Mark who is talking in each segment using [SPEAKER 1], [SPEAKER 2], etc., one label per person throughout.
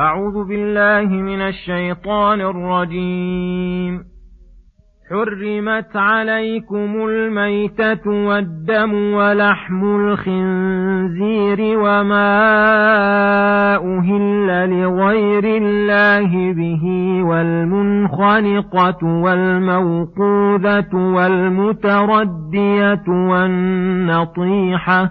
[SPEAKER 1] أعوذ بالله من الشيطان الرجيم. حرمت عليكم الميتة والدم ولحم الخنزير وما أهل لغير الله به والمنخنقة والموقوذة والمتردية والنطيحة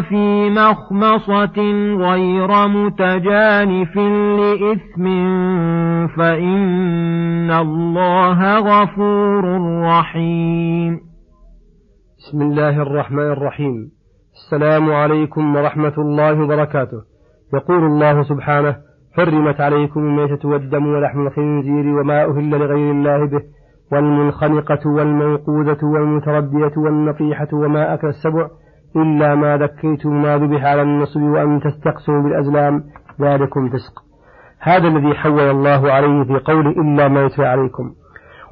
[SPEAKER 1] في مخمصة غير متجانف لإثم فإن الله غفور رحيم.
[SPEAKER 2] بسم الله الرحمن الرحيم. السلام عليكم ورحمة الله وبركاته. يقول الله سبحانه: حرمت عليكم الميتة والدم ولحم الخنزير وما أهل لغير الله به والمنخنقة والموقوذة والمتردية والنطيحة وما أكل السبع إلا ما ذكيتم ما ذبح على النصب وأن تستقسموا بالأزلام ذلكم فسق. هذا الذي حول الله عليه في قوله إلا ما يتلى عليكم.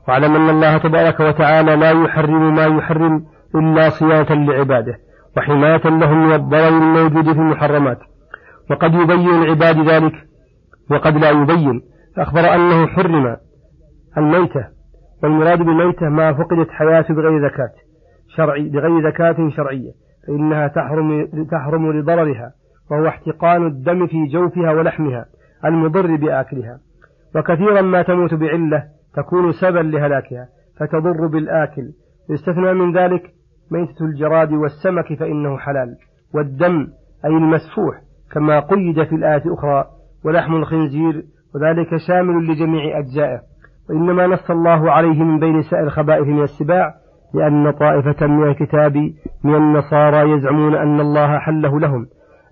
[SPEAKER 2] واعلم أن الله تبارك وتعالى لا يحرم ما يحرم إلا صيانة لعباده وحماية لهم من الضرر الموجود في المحرمات. وقد يبين العباد ذلك وقد لا يبين. فأخبر أنه حرم الميتة والمراد بالميتة ما فقدت حياته بغير زكاة شرعي بغير زكاة شرعية. فإنها تحرم تحرم لضررها وهو احتقان الدم في جوفها ولحمها المضر بآكلها. وكثيرا ما تموت بعلة تكون سببا لهلاكها فتضر بالآكل. يستثنى من ذلك ميتة الجراد والسمك فإنه حلال. والدم أي المسفوح كما قيد في الآية الأخرى ولحم الخنزير وذلك شامل لجميع أجزائه. وإنما نص الله عليه من بين سائر الخبائث من السباع لأن طائفة من الكتاب من النصارى يزعمون أن الله حله لهم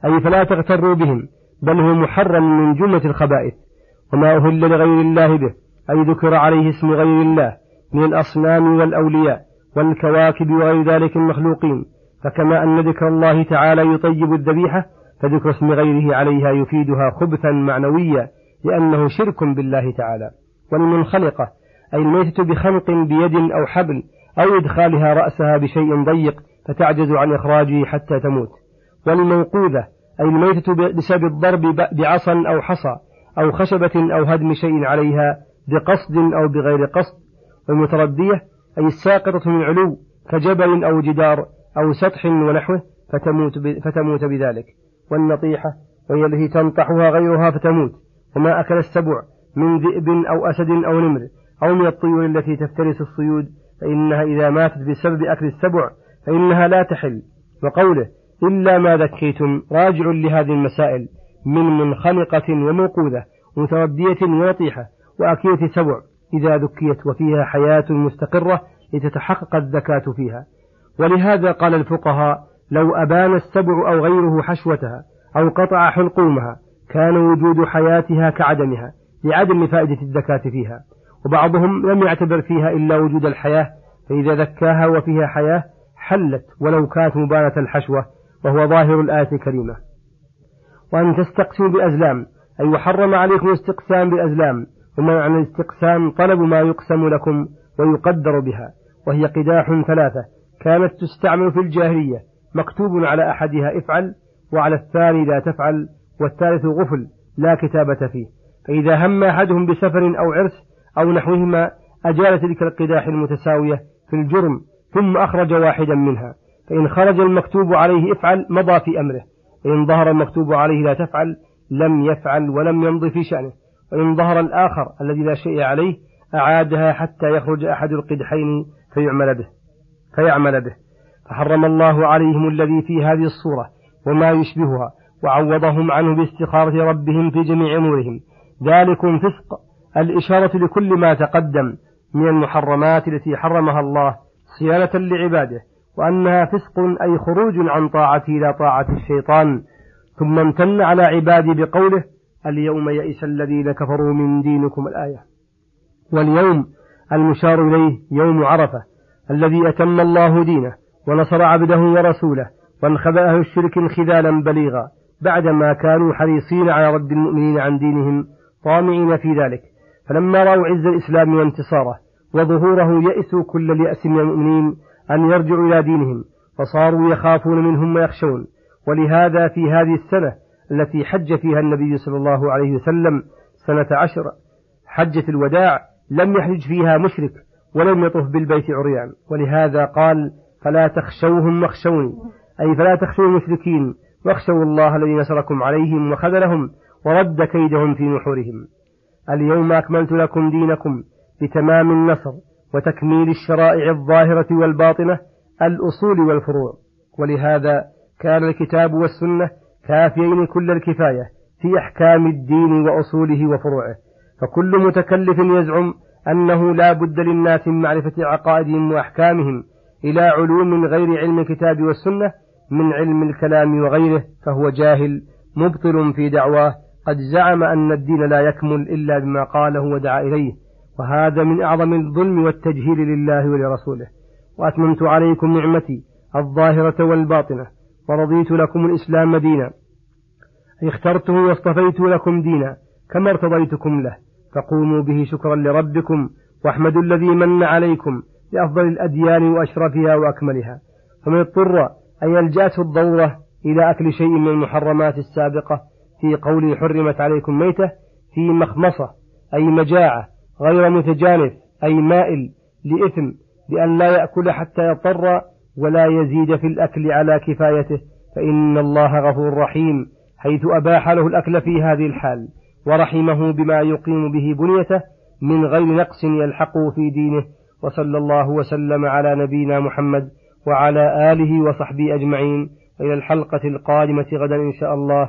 [SPEAKER 2] أي فلا تغتروا بهم بل هو محرم من جملة الخبائث وما أهل لغير الله به أي ذكر عليه اسم غير الله من الأصنام والأولياء والكواكب وغير ذلك المخلوقين فكما أن ذكر الله تعالى يطيب الذبيحة فذكر اسم غيره عليها يفيدها خبثا معنويا لأنه شرك بالله تعالى والمنخلقة أي الميتة بخنق بيد أو حبل أو إدخالها رأسها بشيء ضيق فتعجز عن إخراجه حتى تموت. والموقوذة أي الميتة بسبب الضرب بعصا أو حصى أو خشبة أو هدم شيء عليها بقصد أو بغير قصد. والمتردية أي الساقطة من علو كجبل أو جدار أو سطح ونحوه فتموت, فتموت بذلك. والنطيحة وهي التي تنطحها غيرها فتموت. وما أكل السبع من ذئب أو أسد أو نمر أو من الطيور التي تفترس الصيود فإنها إذا ماتت بسبب أكل السبع فإنها لا تحل. وقوله إلا ما ذكيتم راجع لهذه المسائل من منخنقة وموقوذة ومتردية ونطيحة وأكيلة سبع إذا ذكيت وفيها حياة مستقرة لتتحقق الزكاة فيها. ولهذا قال الفقهاء لو أبان السبع أو غيره حشوتها أو قطع حلقومها كان وجود حياتها كعدمها لعدم فائدة الزكاة فيها. وبعضهم لم يعتبر فيها إلا وجود الحياة فإذا ذكاها وفيها حياة حلت ولو كانت مبانة الحشوة وهو ظاهر الآية الكريمة. وأن تستقسموا بأزلام أي وحرم عليكم الاستقسام بأزلام ومعنى الاستقسام طلب ما يقسم لكم ويقدر بها وهي قداح ثلاثة كانت تستعمل في الجاهلية مكتوب على أحدها افعل وعلى الثاني لا تفعل والثالث غفل لا كتابة فيه. فإذا هم أحدهم بسفر أو عرس أو نحوهما أجال تلك القداح المتساوية في الجرم ثم أخرج واحدا منها. فإن خرج المكتوب عليه افعل مضى في أمره. وإن ظهر المكتوب عليه لا تفعل لم يفعل ولم يمضي في شأنه. وإن ظهر الآخر الذي لا شيء عليه أعادها حتى يخرج أحد القدحين فيعمل به. فيعمل به. فحرم الله عليهم الذي في هذه الصورة وما يشبهها وعوضهم عنه باستخارة ربهم في جميع أمورهم. ذلكم فسق الإشارة لكل ما تقدم من المحرمات التي حرمها الله صيانة لعباده وأنها فسق أي خروج عن طاعته إلى طاعة الشيطان ثم امتن على عبادي بقوله اليوم يئس الذين كفروا من دينكم الآية. واليوم المشار إليه يوم عرفة الذي أتم الله دينه ونصر عبده ورسوله وانخذ أهل الشرك انخذالا بليغا بعدما كانوا حريصين على رد المؤمنين عن دينهم طامعين في ذلك. فلما رأوا عز الإسلام وانتصاره وظهوره يئسوا كل اليأس من المؤمنين أن يرجعوا إلى دينهم فصاروا يخافون منهم ويخشون. ولهذا في هذه السنة التي حج فيها النبي صلى الله عليه وسلم سنة عشر حجة الوداع لم يحج فيها مشرك ولم يطف بالبيت عريان. ولهذا قال فلا تخشوهم واخشوني أي فلا تخشوا المشركين واخشوا الله الذي نصركم عليهم وخذلهم ورد كيدهم في نحورهم. اليوم أكملت لكم دينكم بتمام النصر وتكميل الشرائع الظاهرة والباطنة الأصول والفروع. ولهذا كان الكتاب والسنة كافيين كل الكفاية في أحكام الدين وأصوله وفروعه. فكل متكلف يزعم أنه لا بد للناس من معرفة عقائدهم وأحكامهم إلى علوم غير علم الكتاب والسنة من علم الكلام وغيره فهو جاهل مبطل في دعواه قد زعم أن الدين لا يكمل إلا بما قاله ودعا إليه وهذا من أعظم الظلم والتجهيل لله ولرسوله. وأتممت عليكم نعمتي الظاهرة والباطنة ورضيت لكم الإسلام دينا. اخترته واصطفيت لكم دينا كما ارتضيتكم له. فقوموا به شكرا لربكم واحمدوا الذي من عليكم بأفضل الأديان وأشرفها وأكملها. فمن اضطر أن يلجأته الضرورة إلى أكل شيء من المحرمات السابقة في قوله حرمت عليكم ميتة في مخمصة أي مجاعة غير متجانف أي مائل لإثم بأن لا يأكل حتى يضطر ولا يزيد في الأكل على كفايته فإن الله غفور رحيم حيث أباح له الأكل في هذه الحال ورحمه بما يقيم به بنيته من غير نقص يلحقه في دينه وصلى الله وسلم على نبينا محمد وعلى آله وصحبه أجمعين إلى الحلقة القادمة غدا إن شاء الله.